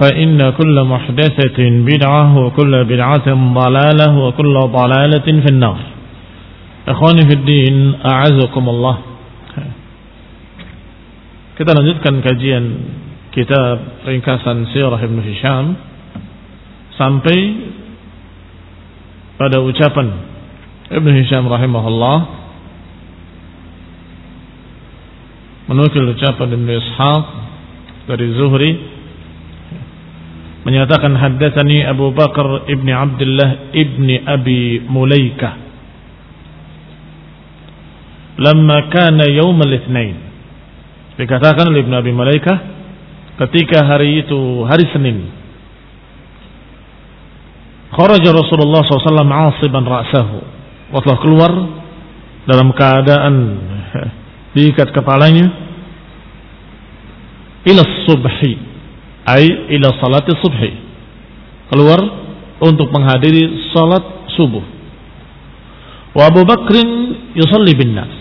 فإن كل محدثة بدعة وكل بدعة ضلالة وكل ضلالة في النار. إخواني في الدين أعزكم الله. كده نجد كان كجيا كتاب ringkasan سيرة ابن هشام سامبي pada ucapan ابن هشام رحمه الله menukil ucapan ابن إسحاق dari Zuhri menyatakan haddatsani Abu Bakar ibn Abdullah ibn Abi Mulaika lamma kana yawm al-itsnain dikatakan oleh Ibn Abi Mulaika ketika hari itu hari Senin kharaja Rasulullah SAW asiban ra'sahu. Telah keluar dalam keadaan diikat kepalanya ila subhi ay ila salati subhi. Keluar untuk menghadiri salat subuh. Wa Abu Bakrin yusalli bin nas.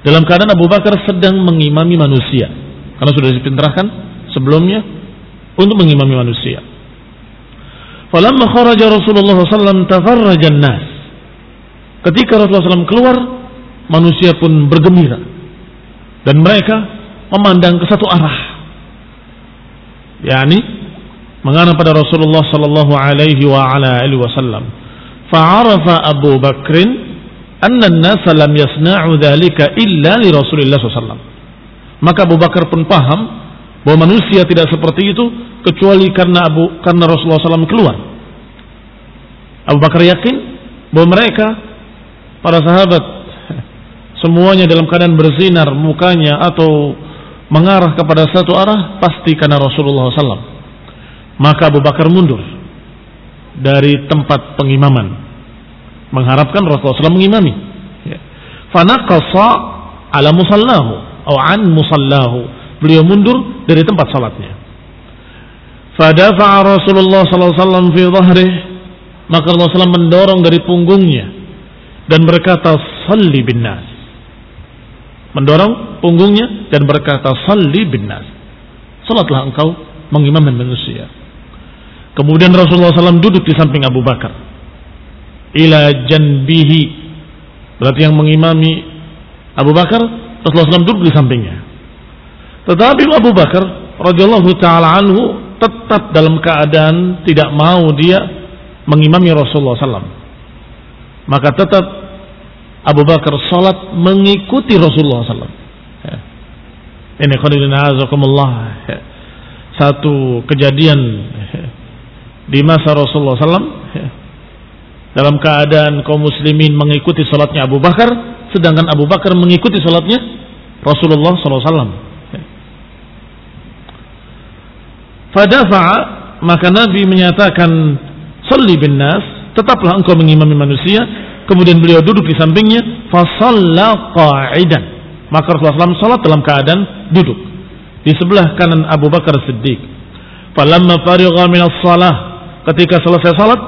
Dalam keadaan Abu Bakar sedang mengimami manusia. Karena sudah dipintrahkan sebelumnya untuk mengimami manusia. Falamma kharaja Rasulullah SAW tafarraja nas ketika Rasulullah SAW keluar manusia pun bergembira. Dan mereka memandang ke satu arah yakni mengarah pada Rasulullah sallallahu alaihi wa ala alihi wasallam. Fa'arafa Abu Bakr anna an-nas lam yasna'u dhalika illa li Rasulillah sallallahu Maka Abu Bakar pun paham bahwa manusia tidak seperti itu kecuali karena Abu karena Rasulullah SAW keluar. Abu Bakar yakin bahwa mereka para sahabat semuanya dalam keadaan bersinar mukanya atau mengarah kepada satu arah pasti karena Rasulullah SAW. Maka Abu Bakar mundur dari tempat pengimaman mengharapkan Rasulullah SAW mengimami. Ya. Fanaqasa ala musallahu atau an musallahu. Beliau mundur dari tempat salatnya. Fadafa'a Rasulullah SAW fi dhahrih. Maka Rasulullah SAW mendorong dari punggungnya dan berkata, "Salli bin nas." Mendorong punggungnya dan berkata salli bin nas salatlah engkau mengimamkan manusia. Kemudian Rasulullah SAW duduk di samping Abu Bakar. Ila janbihi. Berarti yang mengimami Abu Bakar Rasulullah SAW duduk di sampingnya. Tetapi Abu Bakar radhiyallahu taala anhu tetap dalam keadaan tidak mau dia mengimami Rasulullah SAW maka tetap Abu Bakar salat mengikuti Rasulullah SAW. Ini azakumullah. Ya. Satu kejadian di masa Rasulullah SAW dalam keadaan kaum muslimin mengikuti salatnya Abu Bakar, sedangkan Abu Bakar mengikuti salatnya Rasulullah SAW. Fadafa'a maka Nabi menyatakan Salli bin nas Tetaplah engkau mengimami manusia Kemudian beliau duduk di sampingnya Fasalla qa'idan. Maka Rasulullah SAW salat dalam keadaan duduk. Di sebelah kanan Abu Bakar Siddiq. Falamma farigha minas salah. Ketika selesai salat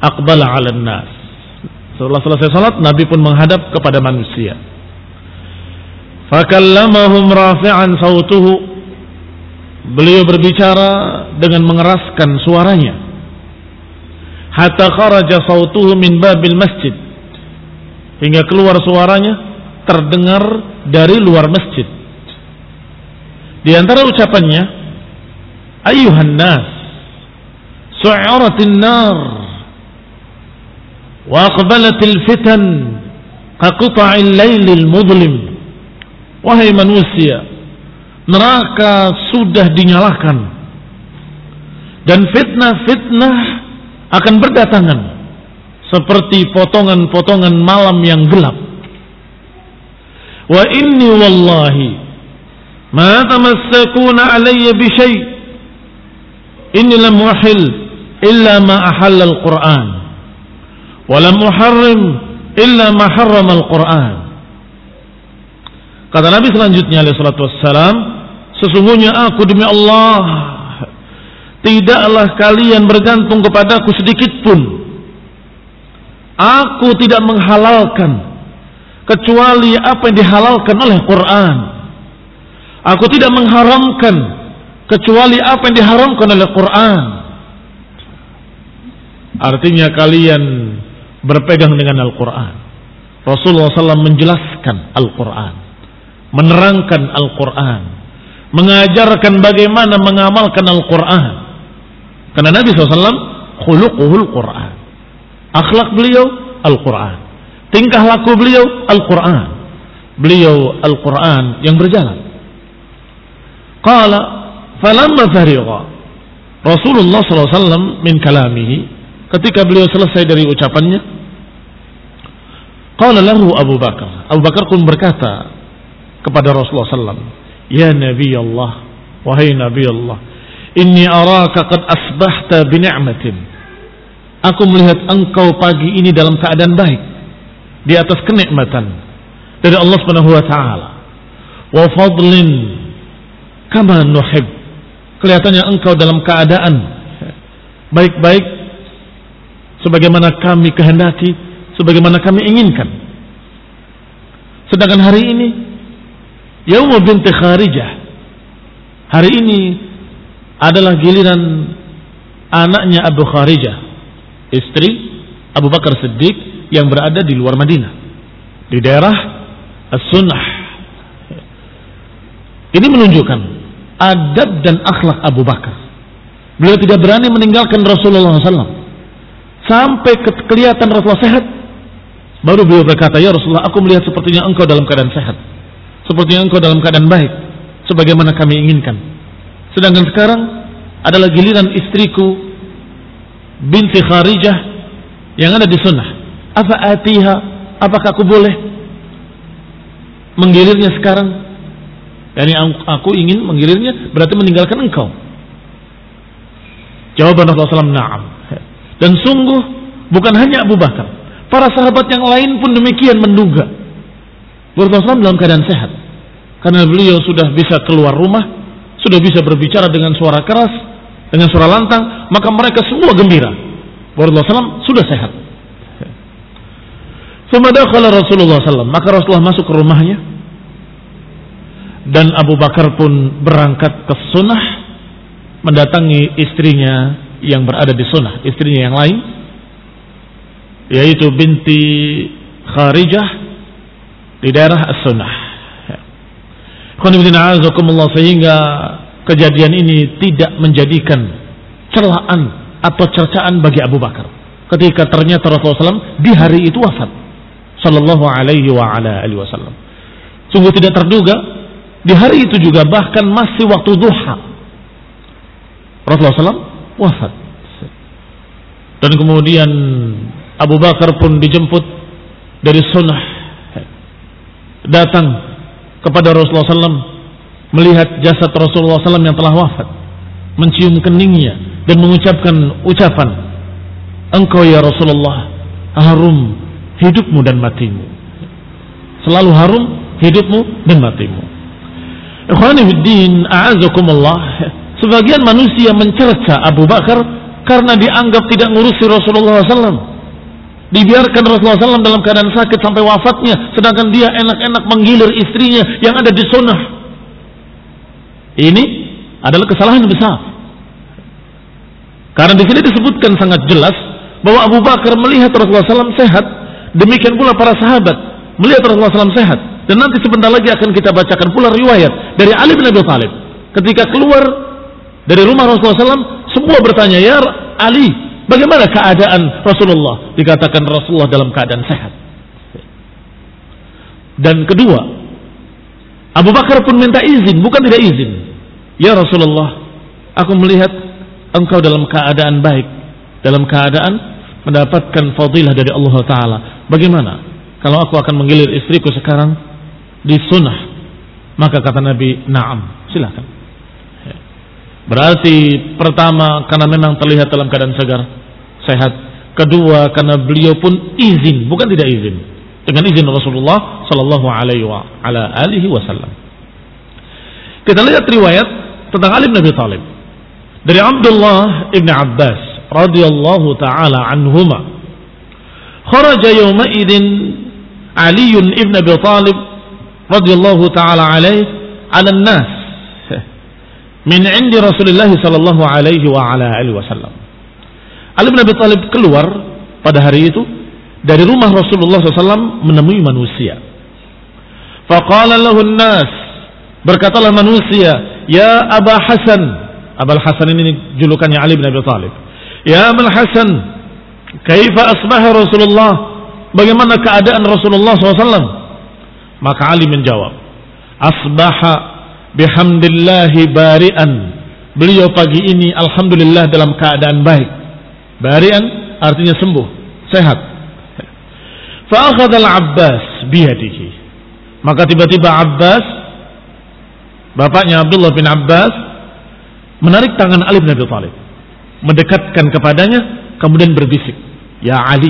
Aqbala ala nas. Setelah selesai salat Nabi pun menghadap kepada manusia. Fakallamahum rafi'an sautuhu. Beliau berbicara dengan mengeraskan suaranya. Hatta kharaja sautuhu min babil masjid. Hingga keluar suaranya terdengar dari luar masjid. Di antara ucapannya, Ayuhan nas, su'aratin nar, wa aqbalatil fitan, kaquta'il laylil mudlim. Wahai manusia, neraka sudah dinyalakan dan fitnah-fitnah akan berdatangan seperti potongan-potongan malam yang gelap. Wa inni wallahi ma tamassakuna alayya bi syai' inni lam uhil illa ma ahalla al-Qur'an wa lam uharrim illa ma harrama al-Qur'an. Kata Nabi selanjutnya alaihi salatu wassalam, Sesungguhnya aku demi Allah Tidaklah kalian bergantung kepadaku sedikit pun. Aku tidak menghalalkan Kecuali apa yang dihalalkan oleh Quran. Aku tidak mengharamkan Kecuali apa yang diharamkan oleh Quran. Artinya kalian berpegang dengan Al-Quran. Rasulullah SAW menjelaskan Al-Quran Menerangkan Al-Quran mengajarkan bagaimana mengamalkan Al-Quran. Karena Nabi SAW khuluquhul Quran. Akhlak beliau Al-Quran. Tingkah laku beliau Al-Quran. Beliau Al-Quran yang berjalan. Qala falamma fariqa Rasulullah SAW min kalamihi ketika beliau selesai dari ucapannya Qala lahu Abu Bakar Abu Bakar pun berkata kepada Rasulullah SAW Ya Nabi Allah, wahai Nabi Allah, inni araka qad asbahta bi ni'matin. Aku melihat engkau pagi ini dalam keadaan baik di atas kenikmatan dari Allah Subhanahu wa taala. Wa fadlin kama nuhib. Kelihatannya engkau dalam keadaan baik-baik sebagaimana kami kehendaki, sebagaimana kami inginkan. Sedangkan hari ini Yaum binti Kharijah. Hari ini adalah giliran anaknya Abu Kharijah, istri Abu Bakar Siddiq yang berada di luar Madinah, di daerah As-Sunnah. Ini menunjukkan adab dan akhlak Abu Bakar. Beliau tidak berani meninggalkan Rasulullah SAW. Sampai ke kelihatan Rasulullah sehat. Baru beliau berkata, Ya Rasulullah, aku melihat sepertinya engkau dalam keadaan sehat seperti engkau dalam keadaan baik sebagaimana kami inginkan. Sedangkan sekarang adalah giliran istriku binti Kharijah yang ada di sunnah. Apa atiha? Apakah aku boleh menggilirnya sekarang? Yani aku ingin menggilirnya berarti meninggalkan engkau. Jawaban Rasulullah SAW, na'am. Dan sungguh bukan hanya Abu Bakar. Para sahabat yang lain pun demikian menduga. Rasulullah SAW dalam keadaan sehat. Karena beliau sudah bisa keluar rumah, sudah bisa berbicara dengan suara keras, dengan suara lantang, maka mereka semua gembira. Rasulullah SAW sudah sehat. Semadakala Rasulullah SAW, maka Rasulullah masuk ke rumahnya, dan Abu Bakar pun berangkat ke sunnah, mendatangi istrinya yang berada di sunnah, istrinya yang lain, yaitu binti Kharijah di daerah As-Sunnah sehingga kejadian ini tidak menjadikan celaan atau cercaan bagi Abu Bakar. Ketika ternyata Rasulullah SAW di hari itu wafat. Sallallahu alaihi wa ala alihi wasallam. Sungguh tidak terduga di hari itu juga bahkan masih waktu duha. Rasulullah SAW wafat. Dan kemudian Abu Bakar pun dijemput dari sunnah. Datang kepada Rasulullah SAW melihat jasad Rasulullah SAW yang telah wafat, mencium keningnya dan mengucapkan ucapan, Engkau ya Rasulullah harum hidupmu dan matimu. Selalu harum hidupmu dan matimu. Ikhwanifiddin, a'azakumullah. Sebagian manusia mencerca Abu Bakar karena dianggap tidak ngurusi Rasulullah SAW. Dibiarkan Rasulullah SAW dalam keadaan sakit sampai wafatnya, sedangkan dia enak-enak menggilir istrinya yang ada di sunnah. Ini adalah kesalahan besar. Karena di sini disebutkan sangat jelas bahwa Abu Bakar melihat Rasulullah SAW sehat, demikian pula para sahabat melihat Rasulullah SAW sehat. Dan nanti sebentar lagi akan kita bacakan pula riwayat dari Ali bin Abi Thalib. Ketika keluar dari rumah Rasulullah SAW, semua bertanya, Ya Ali, Bagaimana keadaan Rasulullah? Dikatakan Rasulullah dalam keadaan sehat. Dan kedua, Abu Bakar pun minta izin, bukan tidak izin. Ya Rasulullah, aku melihat engkau dalam keadaan baik, dalam keadaan mendapatkan fadilah dari Allah Ta'ala. Bagaimana kalau aku akan menggilir istriku sekarang di sunnah? Maka kata Nabi, naam, silakan. Berarti pertama karena memang terlihat dalam keadaan segar sehat. Kedua karena beliau pun izin, bukan tidak izin. Dengan izin Rasulullah sallallahu alaihi wasallam. Kita lihat riwayat tentang Ali bin Abi Thalib. Dari Abdullah ibn Abbas radhiyallahu taala anhuma. Kharaja yawma idin Ali ibn Abi radhiyallahu taala alaihi ala nas min 'indi Rasulullah sallallahu alaihi wa ala wasallam. Ali bin Abi Thalib keluar pada hari itu dari rumah Rasulullah SAW menemui manusia. Faqala nas berkatalah manusia, ya Aba Hasan. Abul Hasan ini julukannya Ali bin Abi Thalib. Ya Abul Hasan, kaifa asbaha Rasulullah? Bagaimana keadaan Rasulullah SAW? Maka Ali menjawab, asbaha bihamdillahi barian. Beliau pagi ini alhamdulillah dalam keadaan baik. Barian artinya sembuh, sehat. Fa'akhadha al-Abbas biyadihi. Maka tiba-tiba Abbas, bapaknya Abdullah bin Abbas, menarik tangan Ali bin Abi Thalib. Mendekatkan kepadanya, kemudian berbisik. Ya Ali,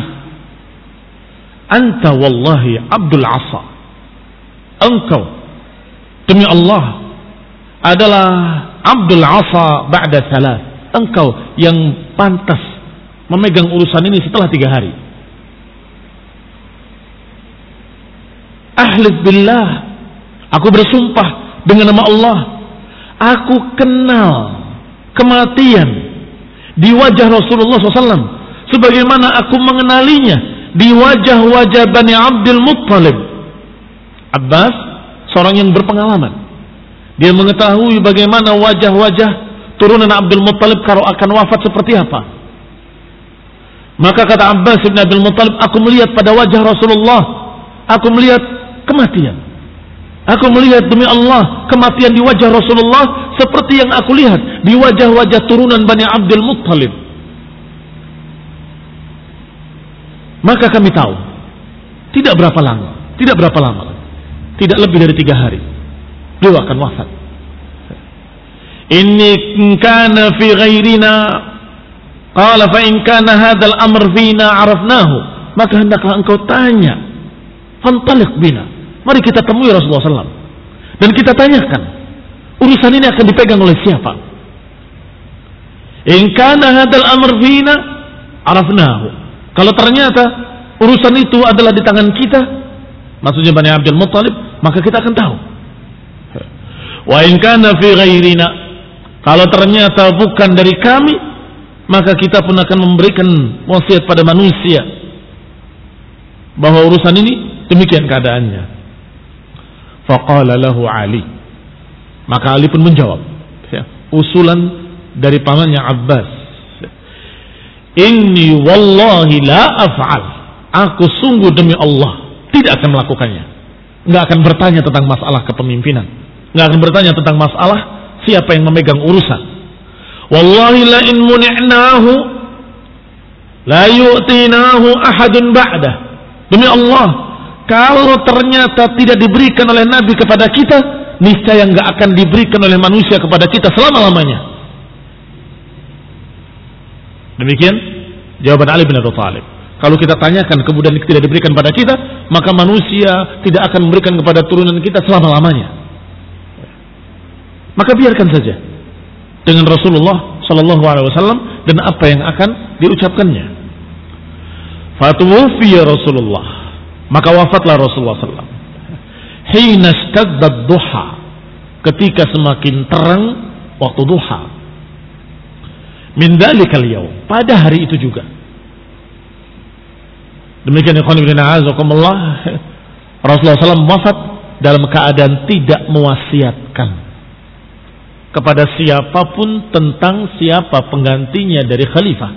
anta wallahi Abdul Asa. Engkau, demi Allah, adalah Abdul Asa ba'da salat. Engkau yang pantas memegang urusan ini setelah tiga hari. Ahlif billah, aku bersumpah dengan nama Allah, aku kenal kematian di wajah Rasulullah SAW, sebagaimana aku mengenalinya di wajah-wajah Bani Abdul Muttalib. Abbas, seorang yang berpengalaman. Dia mengetahui bagaimana wajah-wajah turunan Abdul Muttalib kalau akan wafat seperti apa. Maka kata Abbas bin Abdul Muttalib, aku melihat pada wajah Rasulullah, aku melihat kematian. Aku melihat demi Allah kematian di wajah Rasulullah seperti yang aku lihat di wajah-wajah turunan Bani Abdul Muttalib. Maka kami tahu, tidak berapa lama, tidak berapa lama, tidak lebih dari tiga hari, beliau akan wafat. Ini kana fi ghairina Qala fa in kana hadzal amr fina arafnahu. Maka hendaklah engkau tanya. Fantaliq bina. Mari kita temui Rasulullah SAW. Dan kita tanyakan. Urusan ini akan dipegang oleh siapa? In kana hadzal amr fina arafnahu. Kalau ternyata urusan itu adalah di tangan kita, maksudnya Bani Abdul Muttalib, maka kita akan tahu. Wa in kana fi ghairina, kalau ternyata bukan dari kami, maka kita pun akan memberikan wasiat pada manusia bahwa urusan ini demikian keadaannya. Faqala lahu Ali. Maka Ali pun menjawab. Ya, usulan dari pamannya Abbas. Inni wallahi la af'al. Aku sungguh demi Allah tidak akan melakukannya. Nggak akan bertanya tentang masalah kepemimpinan. Nggak akan bertanya tentang masalah siapa yang memegang urusan Wallahi la in muni'nahu la yu'tinahu ahadun ba'dah. Demi Allah, Kalau ternyata tidak diberikan oleh Nabi kepada kita, niscaya nggak akan diberikan oleh manusia kepada kita selama-lamanya. Demikian jawaban Ali bin Abi Thalib. Kalau kita tanyakan kemudian tidak diberikan pada kita, maka manusia tidak akan memberikan kepada turunan kita selama-lamanya. Maka biarkan saja dengan Rasulullah Shallallahu Alaihi Wasallam dan apa yang akan diucapkannya. Fatuwfiya Rasulullah maka wafatlah Rasulullah SAW. Hina duha ketika semakin terang waktu duha. Min dalikal yaum pada hari itu juga. Demikian ikhwan ibn Rasulullah SAW wafat dalam keadaan tidak mewasiatkan kepada siapa pun tentang siapa penggantinya dari khalifah.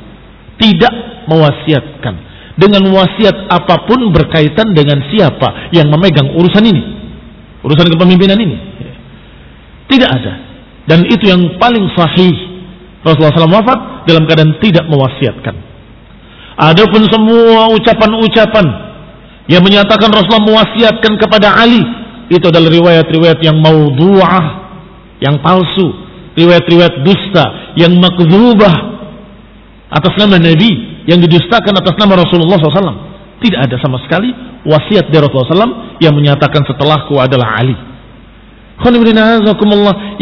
Tidak mewasiatkan. Dengan wasiat apa pun berkaitan dengan siapa yang memegang urusan ini. Urusan kepemimpinan ini. Tidak ada. Dan itu yang paling sahih. Rasulullah SAW wafat dalam keadaan tidak mewasiatkan. Adapun semua ucapan-ucapan yang menyatakan Rasulullah mewasiatkan kepada Ali. Itu adalah riwayat-riwayat yang maudhu'ah yang palsu, riwayat-riwayat dusta, yang makzubah atas nama Nabi, yang didustakan atas nama Rasulullah SAW. Tidak ada sama sekali wasiat dari Rasulullah SAW yang menyatakan setelahku adalah Ali.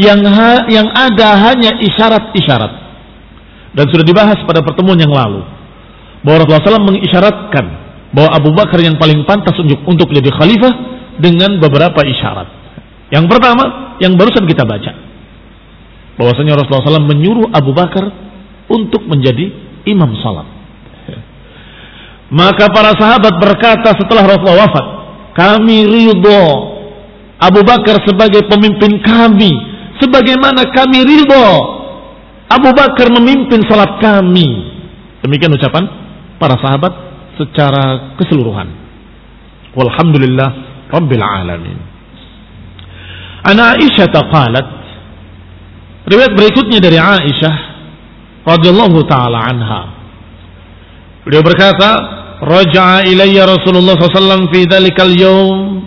Yang ha, yang ada hanya isyarat-isyarat. Dan sudah dibahas pada pertemuan yang lalu. Bahwa Rasulullah SAW mengisyaratkan bahwa Abu Bakar yang paling pantas untuk, untuk menjadi khalifah dengan beberapa isyarat. Yang pertama, yang barusan kita baca. Bahwasanya Rasulullah SAW menyuruh Abu Bakar untuk menjadi imam salat. Maka para sahabat berkata setelah Rasulullah wafat, kami ridho Abu Bakar sebagai pemimpin kami, sebagaimana kami ridho Abu Bakar memimpin salat kami. Demikian ucapan para sahabat secara keseluruhan. Walhamdulillah Rabbil Alamin. Ana Aisyah qalat Riwayat berikutnya dari Aisyah radhiyallahu taala anha. Beliau berkata, "Raja'a ilayya Rasulullah SAW fi dzalikal yaum."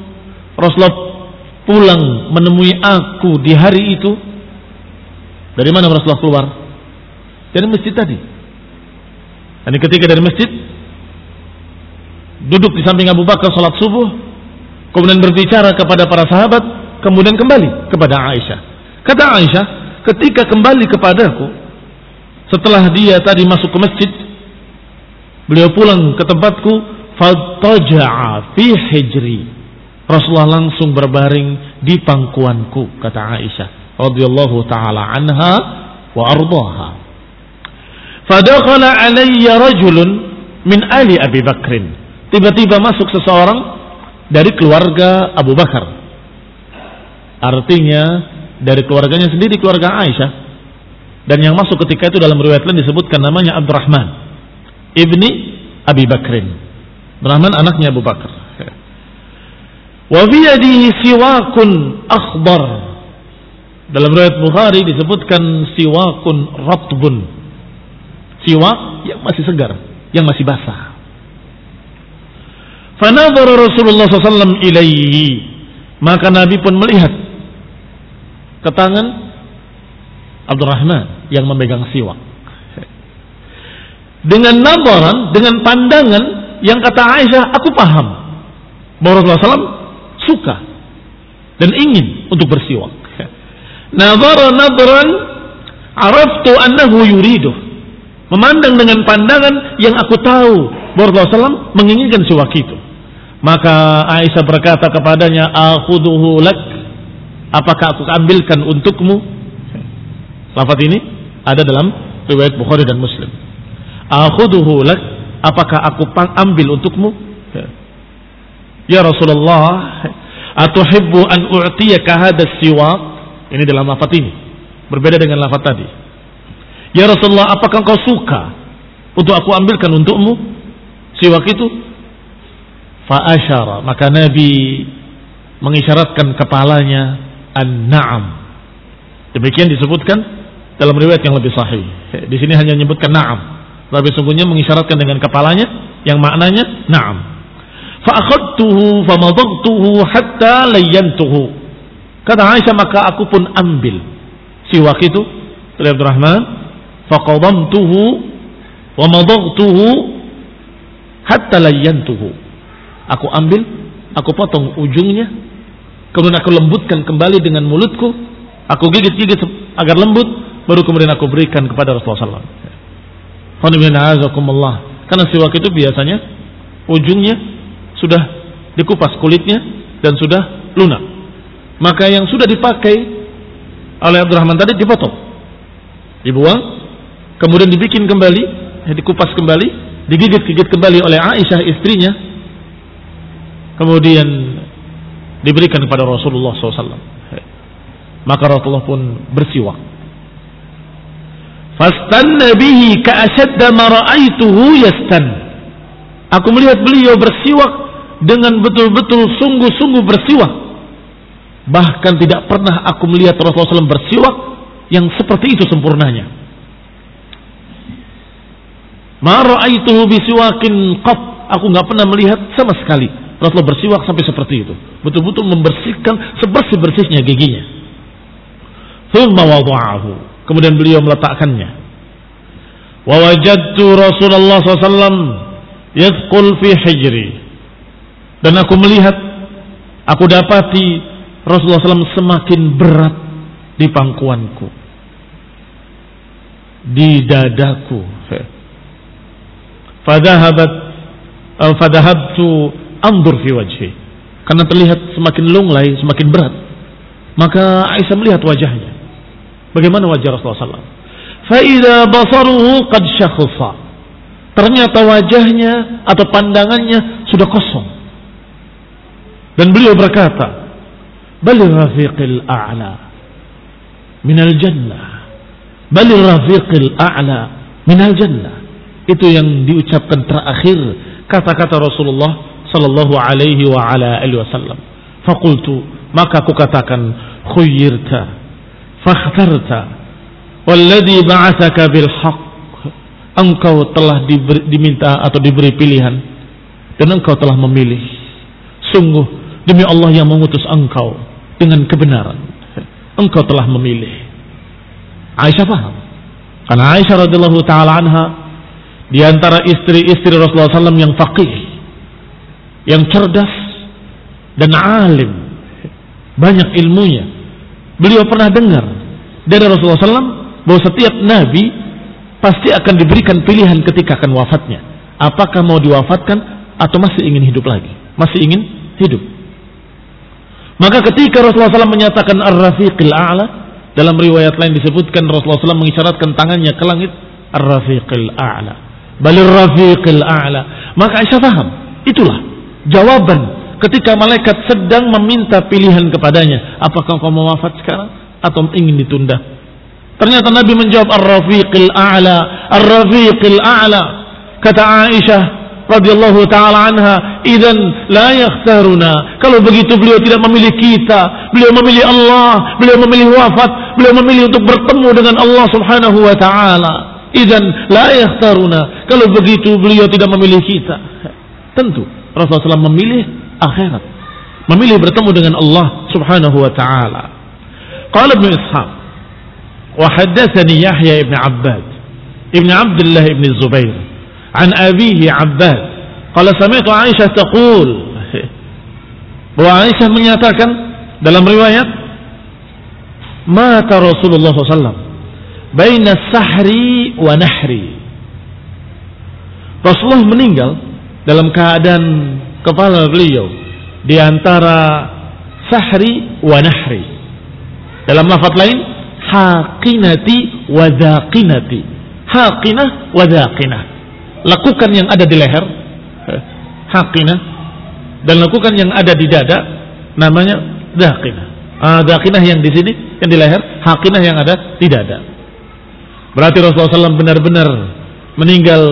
Rasulullah pulang menemui aku di hari itu. Dari mana Rasulullah keluar? Dari masjid tadi. Dan ketika dari masjid duduk di samping Abu Bakar salat subuh, kemudian berbicara kepada para sahabat, kemudian kembali kepada Aisyah. Kata Aisyah, ketika kembali kepadaku, setelah dia tadi masuk ke masjid, beliau pulang ke tempatku, fataja'a fi hijri. Rasulullah langsung berbaring di pangkuanku, kata Aisyah radhiyallahu taala anha wa ardaha. Fadakhala alayya rajulun min ali Abi Bakrin. Tiba-tiba masuk seseorang dari keluarga Abu Bakar Artinya dari keluarganya sendiri keluarga Aisyah. Dan yang masuk ketika itu dalam riwayat lain disebutkan namanya Abdurrahman ibni Abi Bakrin. Abdurrahman anaknya Abu Bakar. Wa siwakun akhbar. Dalam riwayat Bukhari disebutkan siwakun ratbun. Siwak yang masih segar, yang masih basah. Fanadhara Rasulullah SAW ilaihi. Maka Nabi pun melihat ke tangan Abdurrahman yang memegang siwak. Dengan nabaran, dengan pandangan yang kata Aisyah, aku paham bahwa Rasulullah SAW suka dan ingin untuk bersiwak. Nazara nadran araftu annahu yuridu. Memandang dengan pandangan yang aku tahu bahwa Rasulullah SAW menginginkan siwak itu. Maka Aisyah berkata kepadanya, "Akhuduhu lak apakah aku ambilkan untukmu? Lafaz ini ada dalam riwayat Bukhari dan Muslim. Akhuduhu lak, apakah aku ambil untukmu? Ya Rasulullah, atuhibbu an u'tiyaka hadha siwak? Ini dalam lafaz ini. Berbeda dengan lafaz tadi. Ya Rasulullah, apakah kau suka untuk aku ambilkan untukmu siwak itu? Fa'asyara. Maka Nabi mengisyaratkan kepalanya an-na'am. Demikian disebutkan dalam riwayat yang lebih sahih. Di sini hanya menyebutkan na'am. Tapi sungguhnya mengisyaratkan dengan kepalanya yang maknanya na'am. Fa'akhadtuhu famadagtuhu hatta layyantuhu. Kata Aisyah maka aku pun ambil siwak itu dari Abdurrahman faqadamtuhu wa madagtuhu hatta layyantuhu. Aku ambil, aku potong ujungnya, kemudian aku lembutkan kembali dengan mulutku, aku gigit-gigit agar lembut, baru kemudian aku berikan kepada Rasulullah SAW. Karena siwak itu biasanya ujungnya sudah dikupas kulitnya dan sudah lunak. Maka yang sudah dipakai oleh Abdurrahman tadi dipotong, dibuang, kemudian dibikin kembali, dikupas kembali, digigit-gigit kembali oleh Aisyah istrinya, kemudian diberikan kepada Rasulullah SAW. Maka Rasulullah pun bersiwak. Fastanna bihi ka'ashadda ma ra'aituhu yastan. Aku melihat beliau bersiwak dengan betul-betul sungguh-sungguh bersiwak. Bahkan tidak pernah aku melihat Rasulullah SAW bersiwak yang seperti itu sempurnanya. Ma ra'aituhu bisiwakin qat. Aku nggak pernah melihat sama sekali Rasulullah bersiwak sampai seperti itu. Betul-betul membersihkan sebersih-bersihnya giginya. Kemudian beliau meletakkannya. Wa wajadtu Rasulullah SAW yadqul fi hijri. Dan aku melihat, aku dapati Rasulullah SAW semakin berat di pangkuanku. Di dadaku. Fadahabat fadahabtu andur fi wajhi. Karena terlihat semakin lunglai, semakin berat. Maka Aisyah melihat wajahnya. Bagaimana wajah Rasulullah SAW? Fa'idha basaruhu qad syakhusa. Ternyata wajahnya atau pandangannya sudah kosong. Dan beliau berkata, Bali rafiqil a'la minal jannah. Bali rafiqil a'la minal jannah. Itu yang diucapkan terakhir kata-kata Rasulullah sallallahu alaihi wa ala alihi wasallam. Fakultu, maka aku katakan, khuyyirta fakhtarta walladhi ba'athaka bil haqq engkau telah diberi, diminta atau diberi pilihan dan engkau telah memilih. Sungguh demi Allah yang mengutus engkau dengan kebenaran engkau telah memilih. Aisyah paham karena Aisyah radhiyallahu taala anha di antara istri-istri Rasulullah SAW yang faqih yang cerdas dan alim banyak ilmunya Beliau pernah dengar dari Rasulullah SAW bahwa setiap nabi pasti akan diberikan pilihan ketika akan wafatnya. Apakah mau diwafatkan atau masih ingin hidup lagi? Masih ingin hidup. Maka ketika Rasulullah SAW menyatakan Ar-Rafiqil A'la, dalam riwayat lain disebutkan Rasulullah SAW mengisyaratkan tangannya ke langit Ar-Rafiqil A'la. Balir Rafiqil A'la. Maka Aisyah paham. Itulah jawaban ketika malaikat sedang meminta pilihan kepadanya, apakah kau mau wafat sekarang atau ingin ditunda? Ternyata Nabi menjawab Ar-Rafiqil A'la, Ar-Rafiqil A'la. Kata Aisyah radhiyallahu taala anha, "Idzan la yakhtaruna." Kalau begitu beliau tidak memilih kita, beliau memilih Allah, beliau memilih wafat, beliau memilih untuk bertemu dengan Allah Subhanahu wa taala. Idzan la yakhtaruna. Kalau begitu beliau tidak memilih kita. Tentu Rasulullah SAW memilih akhirat. Memilih bertemu dengan Allah Subhanahu wa taala. Qala Ibnu Ishaq wa Yahya ibn Abbad ibn Abdullah ibn Zubair an abihi Abbad qala sami'tu Aisyah taqul bahwa Aisyah menyatakan dalam riwayat mata Rasulullah SAW baina sahri wa nahri Rasulullah meninggal dalam keadaan kepala beliau di antara sahri wa nahri. Dalam lafaz lain haqinati wa dzaqinati. Haqinah wa dzaqinah. Lakukan yang ada di leher eh, haqinah dan lakukan yang ada di dada namanya dzaqinah. Ah, dzaqinah yang di sini yang di leher, haqinah yang ada di dada. Berarti Rasulullah SAW benar-benar meninggal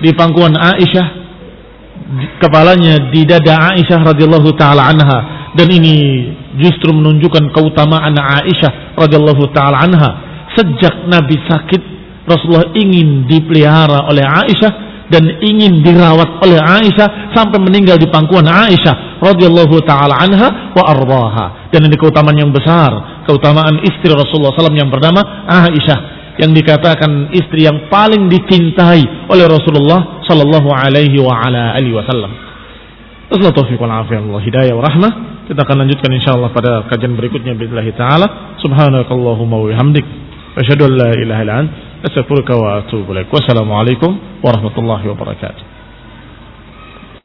di pangkuan Aisyah kepalanya di dada Aisyah radhiyallahu taala anha dan ini justru menunjukkan keutamaan Aisyah radhiyallahu taala anha sejak Nabi sakit Rasulullah ingin dipelihara oleh Aisyah dan ingin dirawat oleh Aisyah sampai meninggal di pangkuan Aisyah radhiyallahu taala anha wa ardaha. Dan ini keutamaan yang besar, keutamaan istri Rasulullah SAW yang bernama Aisyah yang dikatakan istri yang paling dicintai oleh Rasulullah sallallahu alaihi wa ala alihi wasallam. Assalamualaikum afiyah Allah hidayah wa rahmah. Kita akan lanjutkan insyaallah pada kajian berikutnya billahi taala. Subhanakallahumma wa bihamdik asyhadu an la ilaha illa anta astaghfiruka wa atubu ilaik. Wassalamualaikum warahmatullahi wabarakatuh.